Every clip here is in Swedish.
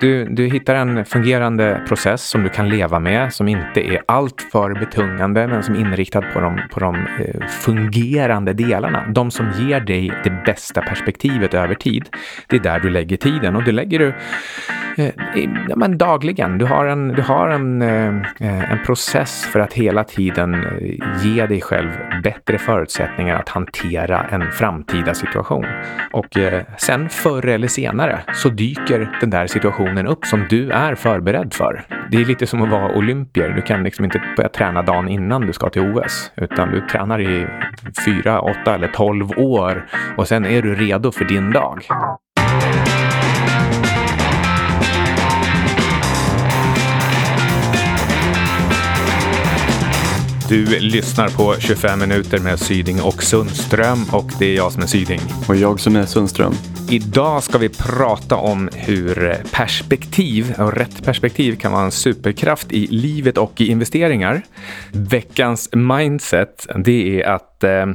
Du, du hittar en fungerande process som du kan leva med, som inte är alltför betungande, men som är inriktad på de, på de eh, fungerande delarna. De som ger dig det bästa perspektivet över tid. Det är där du lägger tiden och det lägger du eh, ja, men dagligen. Du har, en, du har en, eh, eh en process för att hela tiden eh, ge dig själv bättre förutsättningar att hantera en framtida situation. Och eh, sen förr eller senare så dyker den där situationen upp som du är förberedd för. Det är lite som att vara olympier. Du kan liksom inte börja träna dagen innan du ska till OS, utan du tränar i fyra, åtta eller tolv år och sen är du redo för din dag. Du lyssnar på 25 minuter med Syding och Sundström och det är jag som är Syding. Och jag som är Sundström. Idag ska vi prata om hur perspektiv och rätt perspektiv kan vara en superkraft i livet och i investeringar. Veckans mindset, det är att att eh,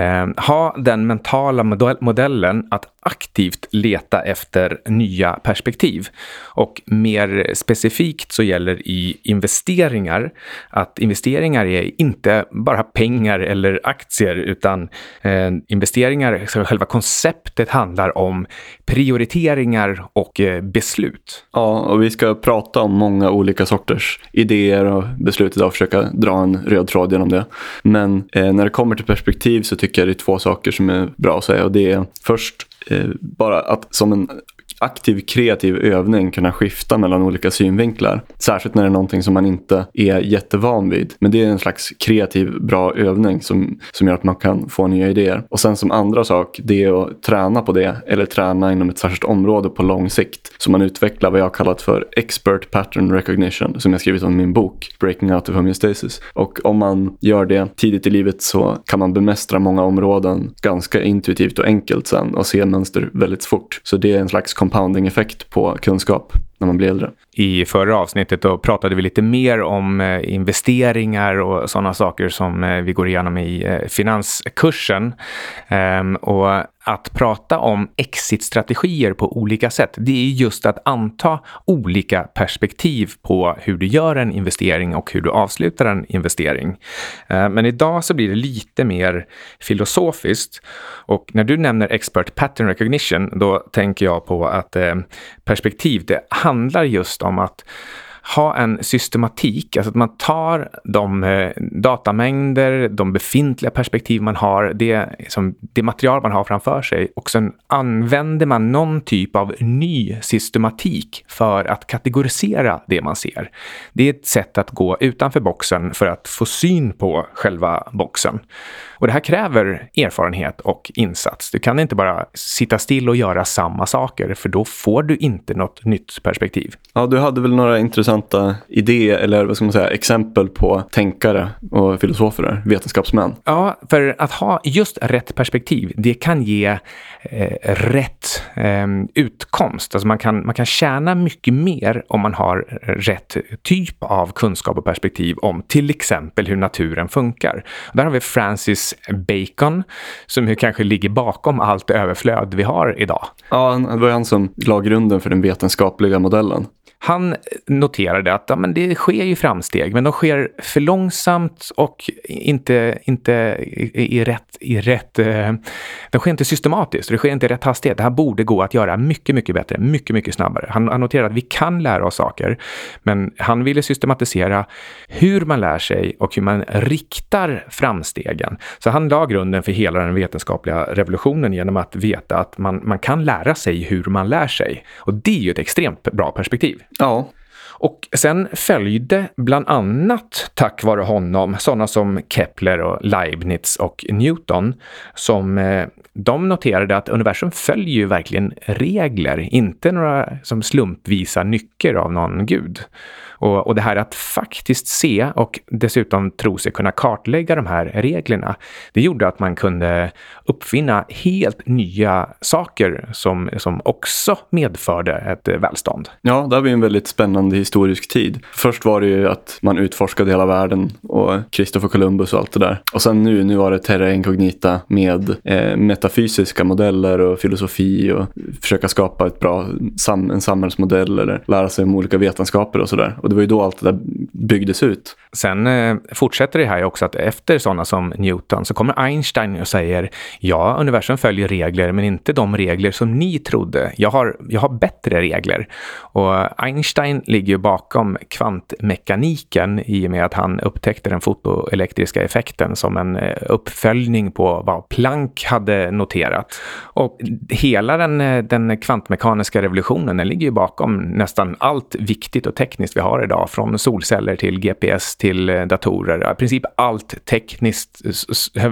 eh, ha den mentala modellen att aktivt leta efter nya perspektiv. Och mer specifikt så gäller i investeringar att investeringar är inte bara pengar eller aktier utan eh, investeringar, själva konceptet handlar om prioriteringar och eh, beslut. Ja, och vi ska prata om många olika sorters idéer och beslut idag och försöka dra en röd tråd genom det. Men eh, när det kommer kommer till perspektiv så tycker jag det är två saker som är bra att säga. Och det är först eh, bara att som en aktiv kreativ övning kunna skifta mellan olika synvinklar. Särskilt när det är någonting som man inte är jättevan vid. Men det är en slags kreativ bra övning som, som gör att man kan få nya idéer. Och sen som andra sak, det är att träna på det eller träna inom ett särskilt område på lång sikt. Så man utvecklar vad jag har kallat för expert pattern recognition som jag skrivit om i min bok Breaking out of homeostasis. Och om man gör det tidigt i livet så kan man bemästra många områden ganska intuitivt och enkelt sen och se mönster väldigt fort. Så det är en slags compounding-effekt på kunskap när man blir äldre. I förra avsnittet då pratade vi lite mer om eh, investeringar och sådana saker som eh, vi går igenom i eh, finanskursen. Ehm, och att prata om exit-strategier på olika sätt, det är just att anta olika perspektiv på hur du gör en investering och hur du avslutar en investering. Ehm, men idag så blir det lite mer filosofiskt. Och när du nämner expert pattern recognition, då tänker jag på att perspektiv, det handlar just om om att ha en systematik, alltså att man tar de eh, datamängder, de befintliga perspektiv man har, det, som, det material man har framför sig och sen använder man någon typ av ny systematik för att kategorisera det man ser. Det är ett sätt att gå utanför boxen för att få syn på själva boxen. Och det här kräver erfarenhet och insats. Du kan inte bara sitta still och göra samma saker, för då får du inte något nytt perspektiv. Ja, du hade väl några intressanta idéer eller vad ska man säga, exempel på tänkare och filosofer, vetenskapsmän? Ja, för att ha just rätt perspektiv, det kan ge eh, rätt eh, utkomst. Alltså man kan, man kan tjäna mycket mer om man har rätt typ av kunskap och perspektiv om till exempel hur naturen funkar. Där har vi Francis Bacon som ju kanske ligger bakom allt överflöd vi har idag. Ja, det var han som la grunden för den vetenskapliga modellen. Han konstaterade att ja, men det sker ju framsteg, men de sker för långsamt och inte, inte i, i rätt... I rätt eh, de sker inte systematiskt, det sker inte i rätt hastighet. Det här borde gå att göra mycket, mycket bättre, mycket, mycket snabbare. Han, han noterade att vi kan lära oss saker, men han ville systematisera hur man lär sig och hur man riktar framstegen. Så han la grunden för hela den vetenskapliga revolutionen genom att veta att man, man kan lära sig hur man lär sig. Och det är ju ett extremt bra perspektiv. Ja. Och sen följde bland annat tack vare honom sådana som Kepler och Leibniz och Newton som eh, de noterade att universum följer ju verkligen regler, inte några som slumpvisa nycker av någon gud. Och, och det här att faktiskt se och dessutom tro sig kunna kartlägga de här reglerna, det gjorde att man kunde uppfinna helt nya saker som, som också medförde ett eh, välstånd. Ja, det har vi en väldigt spännande historisk tid. Först var det ju att man utforskade hela världen och Christopher Columbus och allt det där. Och sen nu, nu var det terra incognita med eh, metafysiska modeller och filosofi och försöka skapa ett bra sam en samhällsmodell eller lära sig om olika vetenskaper och sådär. Och det var ju då allt det där byggdes ut. Sen eh, fortsätter det här också att efter sådana som Newton så kommer Einstein och säger ja, universum följer regler, men inte de regler som ni trodde. Jag har, jag har bättre regler. Och Einstein ligger ju bakom kvantmekaniken i och med att han upptäckte den fotoelektriska effekten som en eh, uppföljning på vad Planck hade noterat. Och hela den, eh, den kvantmekaniska revolutionen den ligger ju bakom nästan allt viktigt och tekniskt vi har idag, från solceller till GPS till eh, datorer. I princip allt tekniskt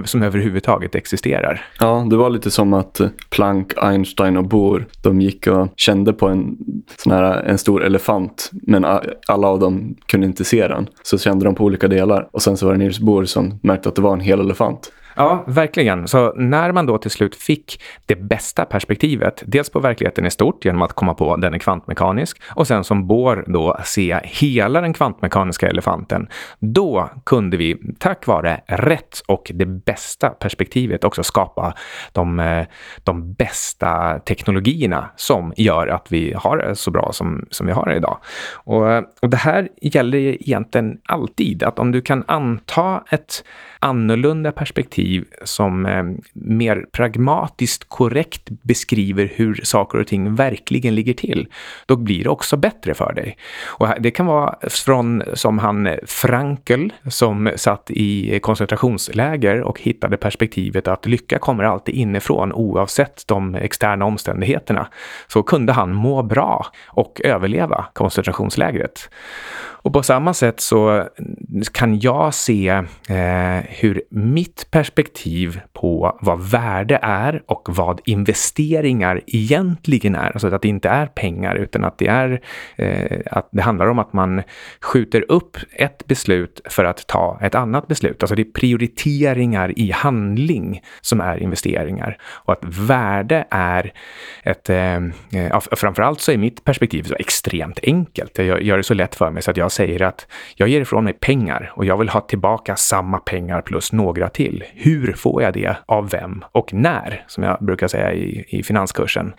som överhuvudtaget existerar. Ja, det var lite som att eh, Planck, Einstein och Bohr, de gick och kände på en, sån här, en stor elefant, men alla av dem kunde inte se den. Så kände de på olika delar och sen så var det Niels Bohr som märkte att det var en hel elefant. Ja, verkligen. Så när man då till slut fick det bästa perspektivet, dels på verkligheten i stort genom att komma på den är kvantmekanisk och sen som Bohr då se hela den kvantmekaniska elefanten, då kunde vi tack vare rätt och det bästa perspektivet också skapa de, eh, de bästa teknologierna som gör att vi har det så bra som, som vi har det idag. Och, eh, och det här gäller egentligen alltid, att om du kan anta ett annorlunda perspektiv som eh, mer pragmatiskt korrekt beskriver hur saker och ting verkligen ligger till, då blir det också bättre för dig. Och det kan vara från som han eh, Frankel som satt i koncentrationsläger och hittade perspektivet att lycka kommer alltid inifrån oavsett de externa omständigheterna. Så kunde han må bra och överleva koncentrationslägret. Och på samma sätt så kan jag se eh, hur mitt perspektiv på vad värde är och vad investeringar egentligen är, alltså att det inte är pengar utan att det är eh, att det handlar om att man skjuter upp ett beslut för att ta ett annat beslut. Alltså det är prioriteringar i handling som är investeringar och att värde är ett, eh, framförallt så är mitt perspektiv så extremt enkelt. Jag gör det så lätt för mig så att jag säger att jag ger ifrån mig pengar och jag vill ha tillbaka samma pengar plus några till. Hur får jag det? Av vem? Och när? Som jag brukar säga i, i finanskursen.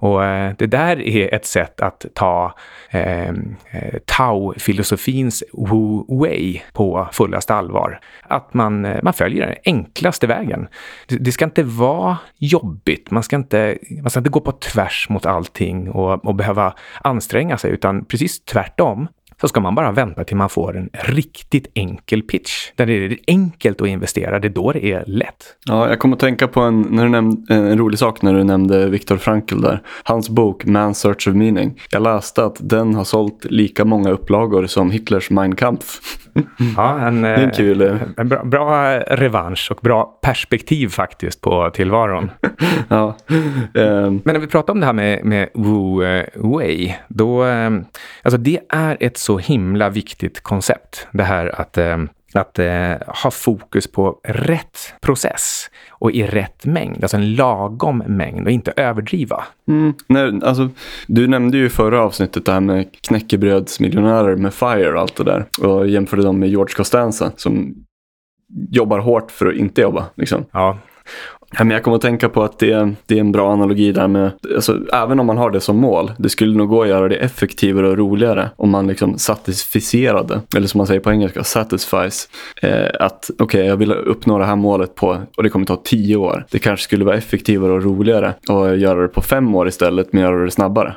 Och eh, det där är ett sätt att ta ehm, eh, Tao-filosofins Wu Wei på fullaste allvar. Att man, eh, man följer den enklaste vägen. Det, det, ska inte vara jobbigt. Man ska inte, man ska inte gå på tvärs mot allting och, och behöva anstränga sig, utan precis tvärtom så ska man bara vänta till man får en riktigt enkel pitch. Där det är enkelt att investera, det är då det är lätt. Ja, jag kommer att tänka på en, när du nämnde, en rolig sak när du nämnde Viktor Frankl där. Hans bok Man's Search of Meaning. Jag läste att den har sålt lika många upplagor som Hitlers Mein Kampf. Ja, en, en, kul. Eh, en bra, bra, revansch och bra perspektiv faktiskt på tillvaron. ja. Um. Men när vi pratar om det här med, med Wu Wei, då, ehm, alltså det är ett så himla viktigt koncept. Det här att ehm, att eh, ha fokus på rätt process och i rätt mängd, alltså en lagom mängd och inte överdriva. Mm, nej, alltså, du nämnde ju i förra avsnittet det här med knäckebrödsmiljonärer med FIRE och allt det där och jämförde dem med George Costanza som jobbar hårt för att inte jobba. Liksom. Ja, Ja, men jag kommer att tänka på att det, det är en bra analogi där med, alltså, även om man har det som mål, det skulle nog gå att göra det effektivare och roligare om man liksom satisficerade, eller som man säger på engelska, satisfies. Eh, att okej, okay, jag vill uppnå det här målet på, och det kommer ta tio år. Det kanske skulle vara effektivare och roligare att göra det på fem år istället, men göra det snabbare.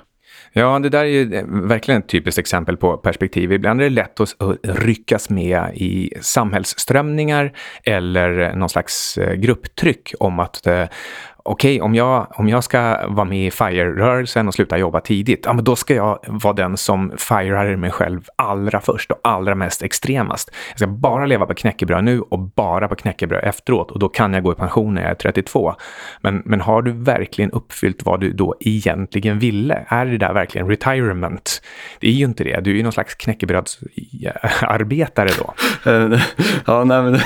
Ja, det där är ju eh, verkligen ett typiskt exempel på perspektiv. Ibland är det lätt att ryckas med i samhällsströmningar eller eh, någon slags eh, grupptryck om att okej, okay, om, jag, om jag ska vara med i FIRE-rörelsen och sluta jobba tidigt, ja, men då ska jag vara den som firar mig själv allra först och allra mest extremast. Jag ska bara leva på knäckebröd nu och bara på knäckebröd efteråt och då kan jag gå i pension när jag är 32. Men, men har du verkligen uppfyllt vad du då egentligen ville? Är det där verkligen retirement? Det är ju inte det. Du är ju någon slags knäckebrödsarbetare då. ja, nej men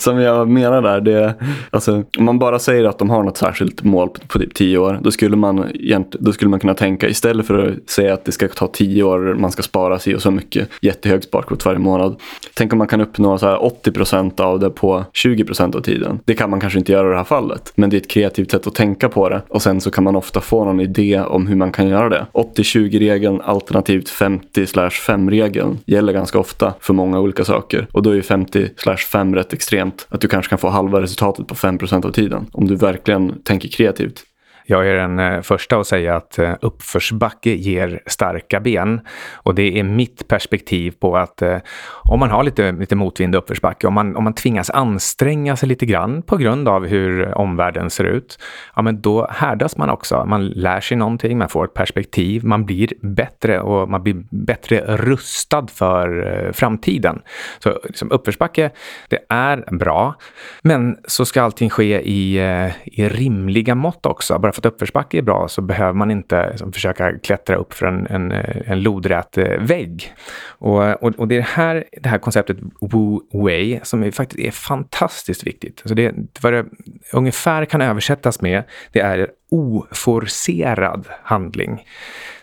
som jag menar där, det, alltså, om man bara säger att de har något särskilt mål på, på typ tio år, då skulle, man, då skulle man kunna tänka istället för att säga att det ska ta tio år, man ska spara sig och så mycket jättehög sparkvot varje månad. Tänk om man kan uppnå så här 80 procent av det på 20 procent av tiden. Det kan man kanske inte göra i det här fallet, men det är ett kreativt sätt att tänka på det och sen så kan man ofta få någon idé om hur man kan göra det. 80-20-regeln alternativt 50-5-regeln gäller ganska ofta för många olika saker och då är 50-5 rätt extremt. Att du kanske kan få halva resultatet på 5 procent av tiden om du verkligen tänker kreativt. Jag är den eh, första att säga att eh, uppförsbacke ger starka ben. Och det är mitt perspektiv på att eh, om man har lite, lite motvind uppförsbacke, om man, om man tvingas anstränga sig lite grann på grund av hur omvärlden ser ut, ja men då härdas man också. Man lär sig någonting, man får ett perspektiv, man blir bättre och man blir bättre rustad för framtiden. Så liksom, uppförsbacke, det är bra, men så ska allting ske i, i rimliga mått också. Bara fått uppförsbacke är bra så behöver man inte liksom, försöka klättra upp för en, en, en lodrät eh, vägg. Och, och, och, det är här, det här konceptet Wu Wei som är, faktiskt är fantastiskt viktigt. Alltså det, vad det ungefär kan översättas med, det är oforcerad handling.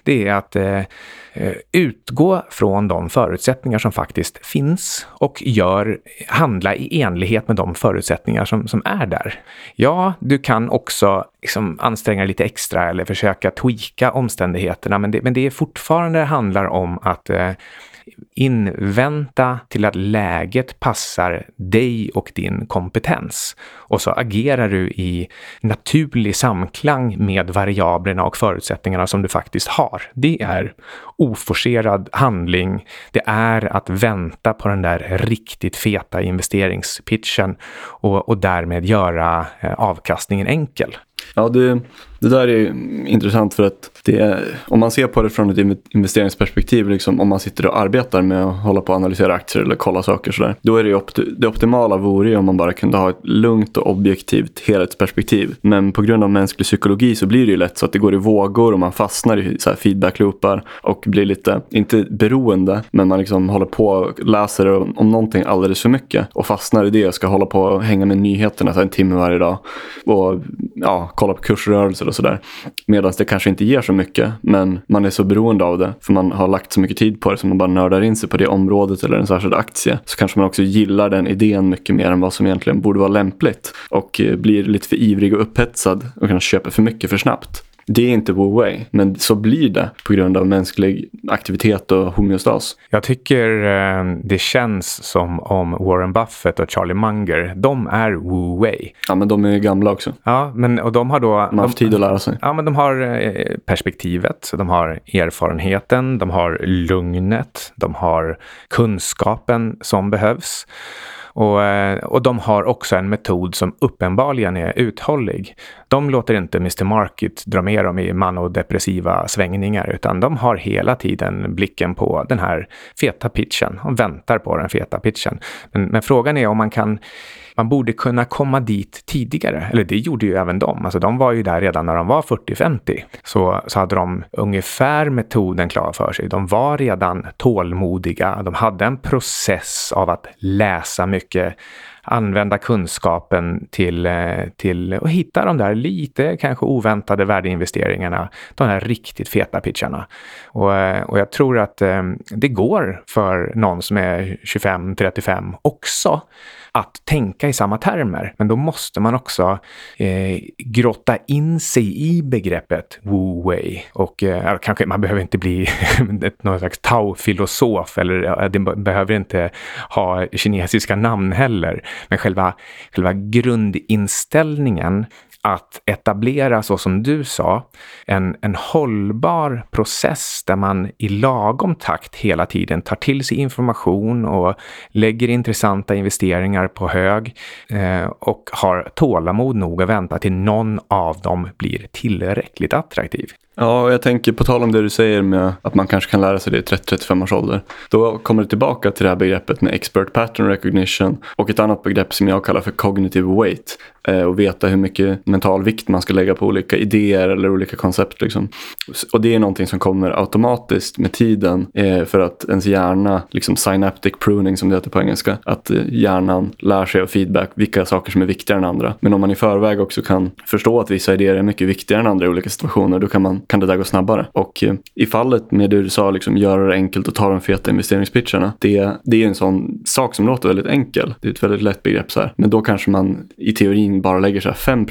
Det är att eh, eh, utgå från de förutsättningar som faktiskt finns och gör, handla i enlighet med de förutsättningar som, som är där. Ja, du kan också liksom anstränga dig lite extra eller försöka tweaka omständigheterna, men det, men det är fortfarande handlar om att eh, invänta till att läget passar dig och din kompetens. Och så agerar du i naturlig samklang med variablerna och förutsättningarna som du faktiskt har. Det är oforcerad handling. Det är att vänta på den där riktigt feta investeringspitchen och, och därmed göra eh, avkastningen enkel. Ja, det, det där är intressant för att det, om man ser på det från ett investeringsperspektiv, liksom, om man sitter och arbetar med att hålla på och analysera aktier eller kolla saker sådär, då är det opti det optimala vore ju om man bara kunde ha ett lugnt och objektivt helhetsperspektiv. Men på grund av mänsklig psykologi så blir det ju lätt så att det går i vågor och man fastnar i så feedback-loopar och blir lite, inte beroende, men man liksom håller på och läser om, om någonting alldeles för mycket och fastnar i det och ska hålla på och hänga med nyheterna så en timme varje dag och ja, kolla på kursrörelser och sådär. Medan det kanske inte ger så mycket, men man är så beroende av det för man har lagt så mycket tid på det så man bara nördar in sig på det området eller en särskild aktie. Så kanske man också gillar den idén mycket mer än vad som egentligen borde vara lämpligt och eh, blir lite för ivrig och upphetsad och kanske köper för mycket för snabbt. Det är inte Wu Wei, men så blir det på grund av mänsklig aktivitet och homeostas. Jag tycker eh, det känns som om Warren Buffett och Charlie Munger, de är Wu Wei. Ja, men de är gamla också. Ja, men och de har då... De har haft tid att lära sig. Ja, men de har eh, perspektivet, de har erfarenheten, de har lugnet, de har kunskapen som behövs. Och, eh, och de har också en metod som uppenbarligen är uthållig. De låter inte Mr Market dra med dem i manodepressiva svängningar utan de har hela tiden blicken på den här feta pitchen och väntar på den feta pitchen. Men, men frågan är om man kan man borde kunna komma dit tidigare. Eller det gjorde ju även de. Alltså de var ju där redan när de var 40-50. Så, så hade de ungefär metoden klar för sig. De var redan tålmodiga. De hade en process av att läsa mycket använda kunskapen till, eh, till att hitta de där lite kanske oväntade värdeinvesteringarna, de här riktigt feta pitcharna. Och, eh, och jag tror att eh, det går för någon som är 25-35 också att tänka i samma termer. Men då måste man också eh, grotta in sig i begreppet Wu Wei. Och eh, kanske man behöver inte bli någon slags Tao-filosof eller det behöver inte ha kinesiska namn heller. Men själva, själva grundinställningen att etablera, så som du sa, en, en hållbar process där man i lagom takt hela tiden tar till sig information och lägger intressanta investeringar på hög eh, och har tålamod nog att vänta till någon av dem blir tillräckligt attraktiv. Ja, och jag tänker på tal om det du säger med att man kanske kan lära sig det i 30-35 års ålder. Då kommer det tillbaka till det här begreppet med expert pattern recognition och ett annat begrepp som jag kallar för cognitive weight. Eh, och veta hur mycket mental vikt man ska lägga på olika idéer eller olika koncept. Liksom. Och det är någonting som kommer automatiskt med tiden eh, för att ens hjärna, liksom synaptic pruning som det heter på engelska, att eh, hjärnan lär sig av feedback vilka saker som är viktigare än andra. Men om man i förväg också kan förstå att vissa idéer är mycket viktigare än andra i olika situationer, då kan man kan det där gå snabbare. Och eh, i fallet med det du sa, liksom, göra det enkelt och ta de feta investeringspitcherna. Det, det är en sån sak som låter väldigt enkel. Det är ett väldigt lätt begrepp så här. Men då kanske man i teorin bara lägger så här 5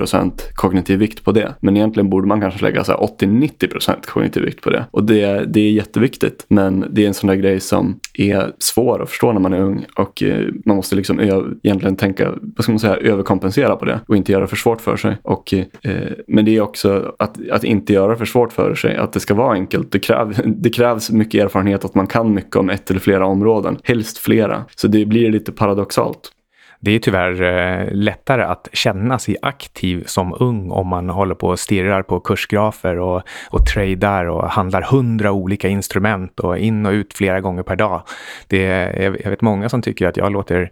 kognitiv vikt på det. Men egentligen borde man kanske lägga 80-90 kognitiv vikt på det. Och det, det är jätteviktigt. Men det är en sån där grej som är svår att förstå när man är ung. Och eh, man måste liksom egentligen tänka, vad ska man säga, överkompensera på det. Och inte göra för svårt för sig. Och, eh, eh men det är också att, att inte göra för svårt för sig. Att det ska vara enkelt. Det, kräv, det krävs mycket erfarenhet att man kan mycket om ett eller flera områden. Helst flera. Så det blir lite paradoxalt. Det är tyvärr eh, lättare att känna sig aktiv som ung om man håller på och stirrar på kursgrafer och, och tradar och handlar hundra olika instrument och in och ut flera gånger per dag. Det är, jag vet många som tycker att jag låter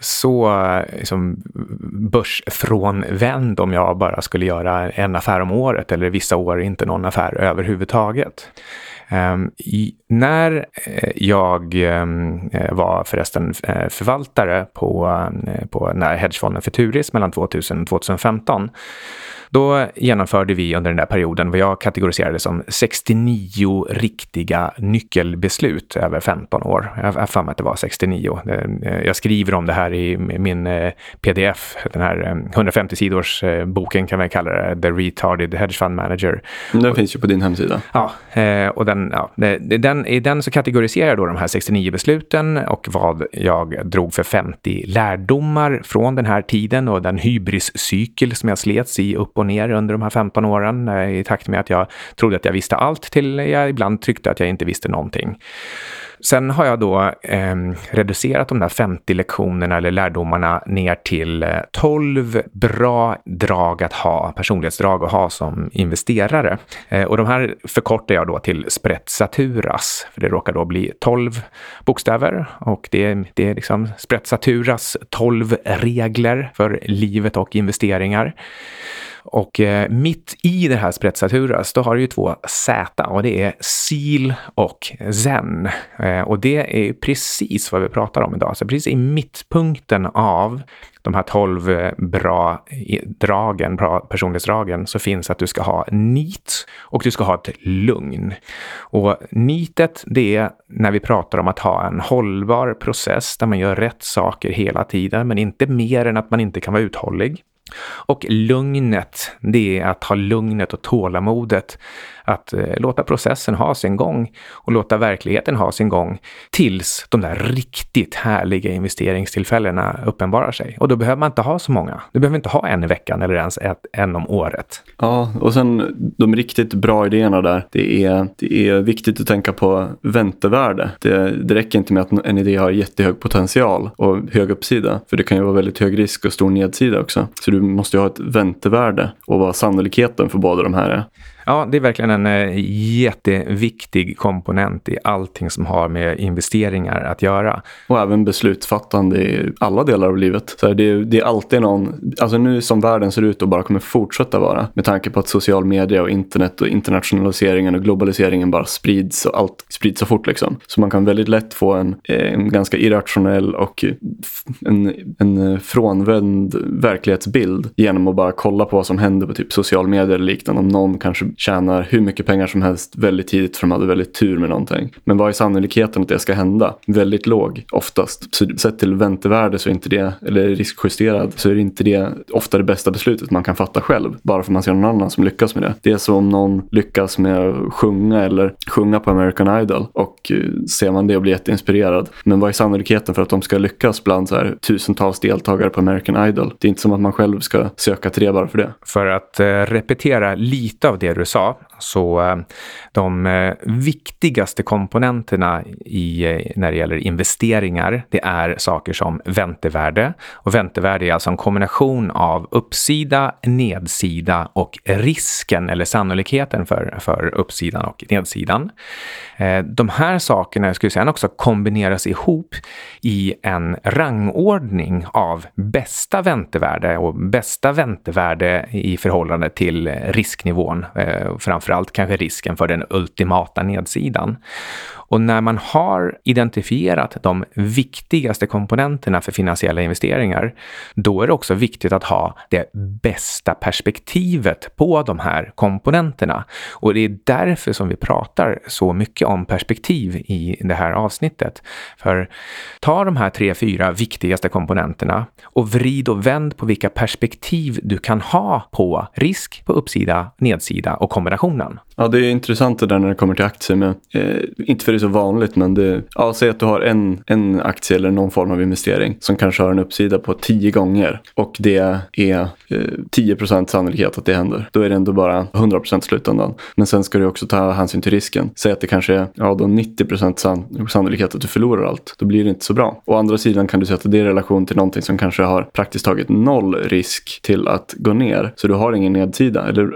så liksom, börsfrånvänd om jag bara skulle göra en affär om året eller vissa år inte någon affär överhuvudtaget. Ehm, I, när eh, jag ehm, eh, var förresten eh, förvaltare på, uh, på här hedgefonden Futuris mellan 2000 och 2015 då genomförde vi under den där perioden vad jag kategoriserade som 69 riktiga nyckelbeslut över 15 år. Jag har för mig att det var 69. Eh, jag skriver om det här i min eh, pdf, den här 150 eh, sidors boken kan vi kalla det, The Retarded Hedge Fund Manager. Den finns ju på din hemsida. Ja, och den, ja, den, i den så kategoriserar jag då de här 69 besluten och vad jag drog för 50 lärdomar från den här tiden och den hybriscykel som jag slets i upp och ner under de här 15 åren eh, i takt med att jag trodde att jag visste allt till jag ibland tyckte att jag inte visste någonting. Sen har jag då eh, reducerat de där 50 lektionerna eller lärdomarna ner till eh, 12 bra drag att ha, personlighetsdrag att ha som investerare. Eh, och de här förkortar jag då till Spretsaturas, för det råkar då bli 12 bokstäver och det, det är liksom Spretsaturas 12 regler för livet och investeringar. Och eh, mitt i det här spretsaturas, då har du ju två Z och det är Seal och Zen. Eh, och det är precis vad vi pratar om idag. Så precis i mittpunkten av de här tolv eh, bra dragen, bra personlighetsdragen, så finns att du ska ha nit och du ska ha ett lugn. Och nitet, det är när vi pratar om att ha en hållbar process där man gör rätt saker hela tiden, men inte mer än att man inte kan vara uthållig. Och lugnet, det är att ha lugnet och tålamodet att eh, låta processen ha sin gång och låta verkligheten ha sin gång tills de där riktigt härliga investeringstillfällena uppenbarar sig. Och då behöver man inte ha så många. Du behöver inte ha en i veckan eller ens ett, en om året. Ja, och sen de riktigt bra idéerna där. Det är, det är viktigt att tänka på väntevärde. Det, det räcker inte med att en idé har jättehög potential och hög uppsida. För det kan ju vara väldigt hög risk och stor nedsida också. Så du måste ju ha ett väntevärde och vad sannolikheten för båda de här är. Ja, det är verkligen en eh, jätteviktig komponent i allting som har med investeringar att göra. Och även beslutsfattande i alla delar av livet. Så det, är, det är alltid någon, alltså nu som världen ser ut och bara kommer fortsätta vara. Med tanke på att social media och internet och internationaliseringen och globaliseringen bara sprids och allt sprids så fort liksom. Så man kan väldigt lätt få en, eh, en ganska irrationell och en, en eh, frånvänd verklighetsbild genom att bara kolla på vad som händer på typ social media eller liknande. Om någon kanske tjänar hur mycket pengar som helst väldigt tidigt för de hade väldigt tur med någonting. Men vad är sannolikheten att det ska hända? Väldigt låg oftast. Så sett till väntevärde så är inte det, eller riskjusterad, så är det inte det ofta det bästa beslutet man kan fatta själv. Bara för att man ser någon annan som lyckas med det. Det är som om någon lyckas med att sjunga eller sjunga på American Idol och eh, ser man det och blir jätteinspirerad. Men vad är sannolikheten för att de ska lyckas bland så här, tusentals deltagare på American Idol? Det är inte som att man själv ska söka till det bara för det. För att eh, repetera lite av det du sa, så eh, de eh, viktigaste komponenterna i, eh, när det gäller investeringar, det är saker som väntevärde. Och väntevärde är alltså en kombination av uppsida, nedsida och risken eller sannolikheten för, för uppsidan och nedsidan. De här sakerna jag skulle säga också kombineras ihop i en rangordning av bästa väntevärde och bästa väntevärde i förhållande till risknivån, Eh, framförallt kanske risken för den ultimata nedsidan. Och när man har identifierat de viktigaste komponenterna för finansiella investeringar, då är det också viktigt att ha det bästa perspektivet på de här komponenterna. Och det är därför som vi pratar så mycket om perspektiv i det här avsnittet. För ta de här tre, fyra viktigaste komponenterna och vrid och vänd på vilka perspektiv du kan ha på risk, på uppsida, nedsida och kombinationen. Ja, det är intressant det där när det kommer till aktier. Men, eh, inte för det är så vanligt, men det, ja, säg att du har en, en aktie eller någon form av investering som kanske har en uppsida på tio gånger och det är eh, 10 sannolikhet att det händer. Då är det ändå bara 100% slutändan. Men sen ska du också ta hänsyn till risken. Säg att det kanske är ja, då 90 san sannolikhet att du förlorar allt. Då blir det inte så bra. Å andra sidan kan du sätta det i relation till någonting som kanske har praktiskt taget noll risk till att gå ner. Så du har ingen nedsida, eller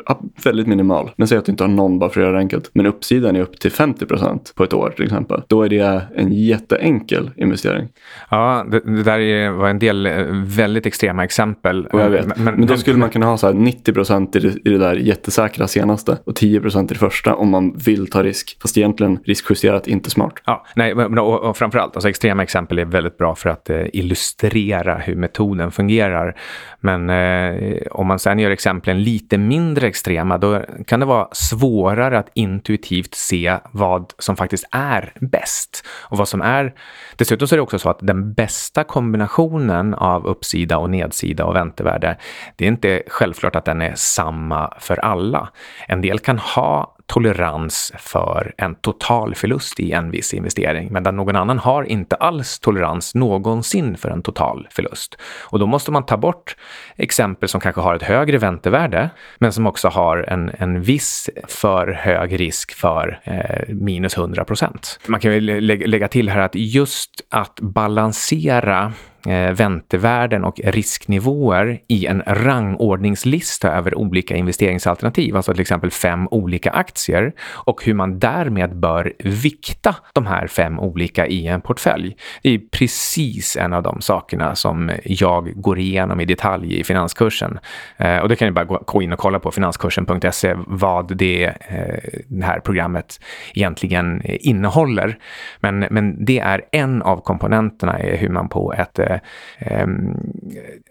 väldigt minimal. Men säg att du inte har någon bara för att göra det enkelt. Men uppsidan är upp till 50% på ett år till exempel. Då är det en jätteenkel investering. Ja, det, det där var en del eh, väldigt extrema exempel. Och jag vet. Men, men då skulle man kunna ha så här 90 i det, i det där jättesäkra senaste och 10% i det första om man vill ta risk. Fast egentligen riskjusterat inte smart. Ja, nej, men, och, och framförallt, alltså extrema exempel är väldigt bra för att eh, illustrera hur metoden fungerar. Men eh, om man sen gör exemplen lite mindre extrema, då kan det vara svårare att intuitivt se vad som faktiskt är bäst. Och vad som är... Dessutom så är det också så att den bästa kombinationen av uppsida och nedsida och väntevärde, det är inte självklart att den är samma för alla. En del kan ha tolerans för en total förlust i en viss investering, medan någon annan har inte alls tolerans någonsin för en total förlust. Och då måste man ta bort exempel som kanske har ett högre väntevärde, men som också har en, en viss för hög risk för eh, minus 100 procent. Man kan ju lägga till här att just att balansera Eh, väntevärden och risknivåer i en rangordningslista över olika investeringsalternativ, alltså till exempel fem olika aktier och hur man därmed bör vikta de här fem olika i en portfölj. Det är precis en av de sakerna som jag går igenom i detalj i finanskursen. Eh, och det kan ni bara gå in och kolla på finanskursen.se vad det, eh, det här programmet egentligen innehåller. Men, men det är en av komponenterna i hur man på ett Ehm,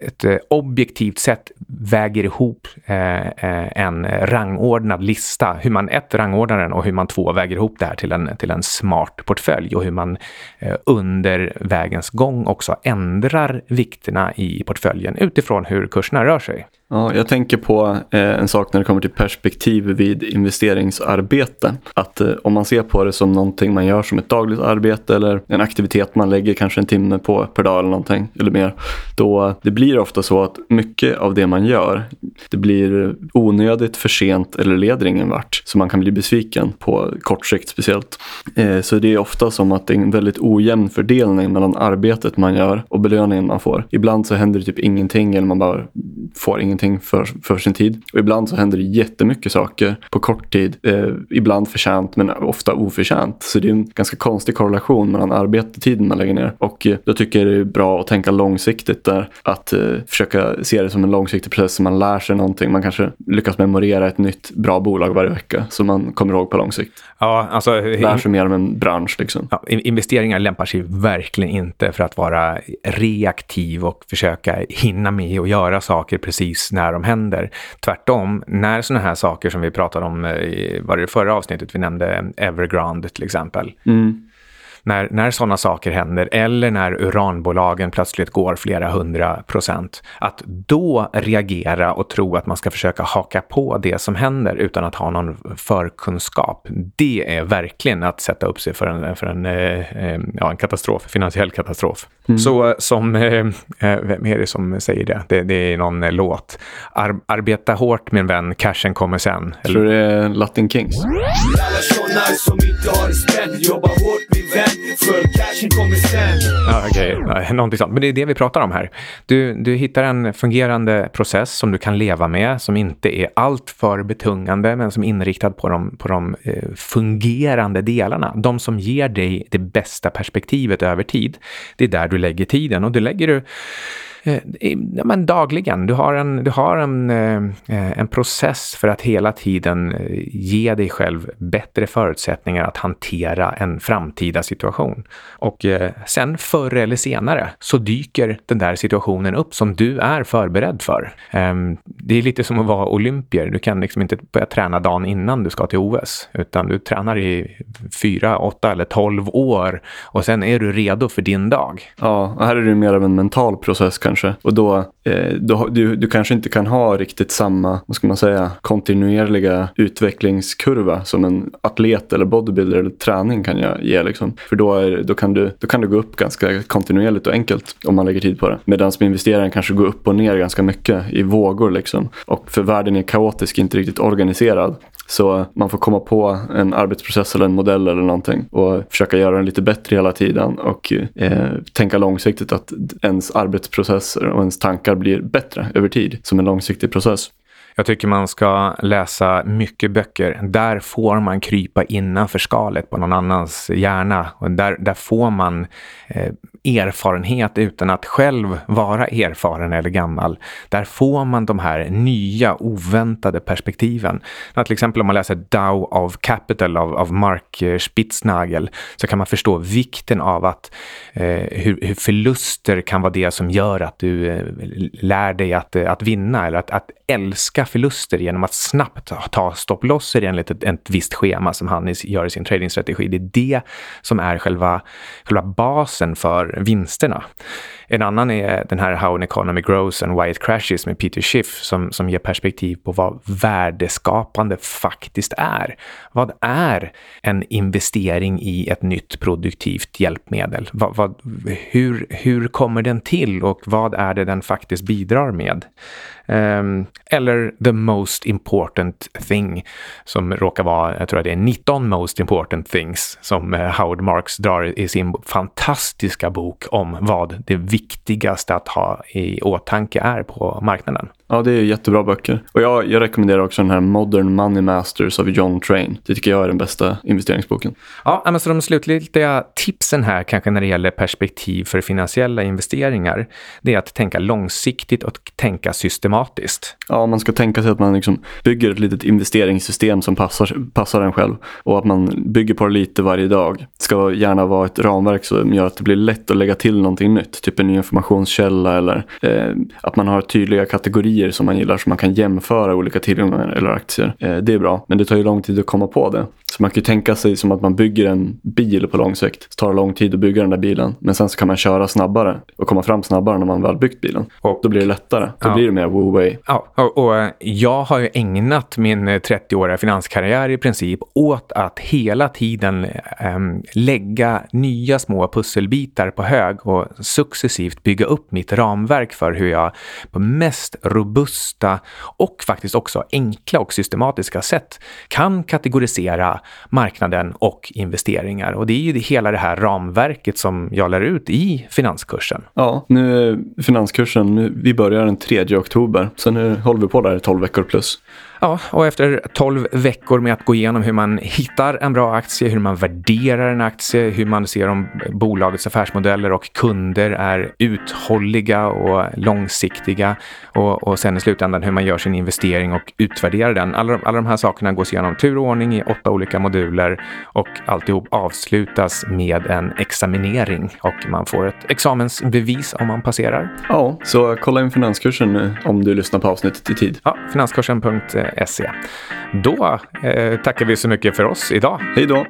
ett eh, objektivt sätt väger ihop eh, eh, en rangordnad lista. Hur man ett rangordnar den och hur man två väger ihop det här till en, till en smart portfölj och hur man eh, under vägens gång också ändrar vikterna i portföljen utifrån hur kurserna rör sig. Ja, jag tänker på eh, en sak när det kommer till perspektiv vid investeringsarbete. Att eh, om man ser på det som någonting man gör som ett dagligt arbete eller en aktivitet man lägger kanske en timme på per dag eller någonting eller mer. Då det blir ofta så att mycket av det man gör det blir onödigt, för sent eller leder ingen vart. Så man kan bli besviken på kort sikt speciellt. Eh, så det är ofta som att det är en väldigt ojämn fördelning mellan arbetet man gör och belöningen man får. Ibland så händer det typ ingenting eller man bara får ingenting någonting för, för sin tid. Och ibland så händer det jättemycket saker på kort tid. Eh, ibland förtjänt men ofta oförtjänt. Så det är en ganska konstig korrelation mellan arbetetiden man lägger ner. Och eh, jag tycker det är bra att tänka långsiktigt där. Att eh, försöka se det som en långsiktig process. Så man lär sig någonting. Man kanske lyckas memorera ett nytt bra bolag varje vecka. Så man kommer ihåg på lång sikt. Ja, alltså, lär sig mer om en bransch. Liksom. Ja, investeringar lämpar sig verkligen inte för att vara reaktiv och försöka hinna med och göra saker precis precis när de händer. Tvärtom, när sådana här saker som vi pratade om eh, i var det förra avsnittet, vi nämnde Evergrande till exempel. Mm när, när sådana saker händer eller när uranbolagen plötsligt går flera hundra procent, att då reagera och tro att man ska försöka haka på det som händer utan att ha någon förkunskap, det är verkligen att sätta upp sig för en, för en, eh, ja, en katastrof, finansiell katastrof. Mm. Så som, eh, eh, vem är det som säger det? Det, det är någon eh, låt. Ar arbeta hårt min vän, cashen kommer sen. Jag tror det är Latin Kings. Alla som inte har spänn, jobba hårt min vän. För cashen kommer sen. Ja, Okej, okay. någonting sånt. Men det är det vi pratar om här. Du, du hittar en fungerande process som du kan leva med, som inte är alltför betungande, men som är inriktad på de, på de eh, fungerande delarna. De som ger dig det bästa perspektivet över tid. Det är där du lägger tiden och det lägger du Eh, ja, men dagligen. Du har, en, du har en, eh, eh, en process för att hela tiden ge dig själv bättre förutsättningar att hantera en framtida situation. Och sen förr eller senare så dyker den där situationen upp som du är förberedd för. Ehm, det är lite som att vara olympier. Du kan liksom inte börja träna dagen innan du ska till OS, utan du tränar i fyra, åtta eller tolv år och sen är du redo för din dag. Ja, här är det mer av en mental process kanske kanske. Och då, eh, då du, du kanske inte kan ha riktigt samma, vad ska man säga, kontinuerliga utvecklingskurva som en atlet eller bodybuilder eller träning kan jag ge. Liksom. För då, är, då, kan du, då kan du gå upp ganska kontinuerligt och enkelt om man lägger tid på det. Medan som investeraren kanske går upp och ner ganska mycket i vågor. Liksom. Och för världen är kaotisk, inte riktigt organiserad. Så man får komma på en arbetsprocess eller en modell eller någonting och försöka göra den lite bättre hela tiden och eh, tänka långsiktigt att ens arbetsprocesser och ens tankar blir bättre över tid som en långsiktig process. Jag tycker man ska läsa mycket böcker. Där får man krypa innanför skalet på någon annans hjärna. Och där, där får man eh, erfarenhet utan att själv vara erfaren eller gammal. Där får man de här nya oväntade perspektiven. När till exempel om man läser Dow of Capital av, av Mark Spitznagel så kan man förstå vikten av att eh, hur, hur, förluster kan vara det som gör att du eh, lär dig att, att vinna eller att, att älska förluster genom att snabbt ta stopplosser enligt ett, ett visst schema som han gör i sin tradingstrategi. Det är det som är själva, själva basen för vinsterna. En annan är den här How an Economy Grows and Why It Crashes med Peter Schiff som, som ger perspektiv på vad värdeskapande faktiskt är. Vad är en investering i ett nytt produktivt hjälpmedel? Vad, vad, hur, hur kommer den till och vad är det den faktiskt bidrar med? Um, eller the most important thing som råkar vara, jag tror att det är 19 most important things som eh, Howard Marks drar i sin fantastiska bok om vad det viktigaste att ha i åtanke är på marknaden. Ja, det är jättebra böcker. Och jag, jag rekommenderar också den här Modern Money Masters av John Train. Det tycker jag är den bästa investeringsboken. Ja, men så de slutliga tipsen här kanske när det gäller perspektiv för finansiella investeringar, det är att tänka långsiktigt och tänka systematiskt. Ja, man ska tänka sig att man liksom bygger ett litet investeringssystem som passar, passar en själv och att man bygger på det lite varje dag. Det ska gärna vara ett ramverk som gör att det blir lätt att lägga till någonting nytt, typ en ny informationskälla eller eh, att man har tydliga kategorier strategier som man gillar så man kan jämföra olika tillgångar eller aktier. Eh, det är bra, men det tar ju lång tid att komma på det. Så man kan ju tänka sig som att man bygger en bil på lång sikt. Det tar lång tid att bygga den där bilen, men sen så kan man köra snabbare och komma fram snabbare när man väl byggt bilen. Och då blir det lättare. Då ja. blir det mer woo-way. Ja, och, och, eh, jag har ju ägnat min 30-åriga eh, finanskarriär i princip åt att hela tiden ähm, lägga nya små pusselbitar på hög och successivt bygga upp mitt ramverk för hur jag på mest robusta och faktiskt också enkla och systematiska sätt kan kategorisera marknaden och investeringar. Och det är ju hela det här ramverket som jag lär ut i finanskursen. Ja, nu är finanskursen, vi börjar den 3 oktober, så nu håller vi på där i 12 veckor plus. Ja, och efter 12 veckor med att gå igenom hur man hittar en bra aktie, hur man värderar en aktie, hur man ser om bolagets affärsmodeller och kunder är uthålliga och långsiktiga och, och sen i slutändan hur man gör sin investering och utvärderar den. Alla, alla de här sakerna gås igenom tur och ordning i åtta olika moduler och alltihop avslutas med en examinering och man får ett examensbevis om man passerar. Ja, så kolla in finanskursen om du lyssnar på avsnittet i tid. Ja, finanskursen.se. Då eh, tackar vi så mycket för oss idag. Hej då!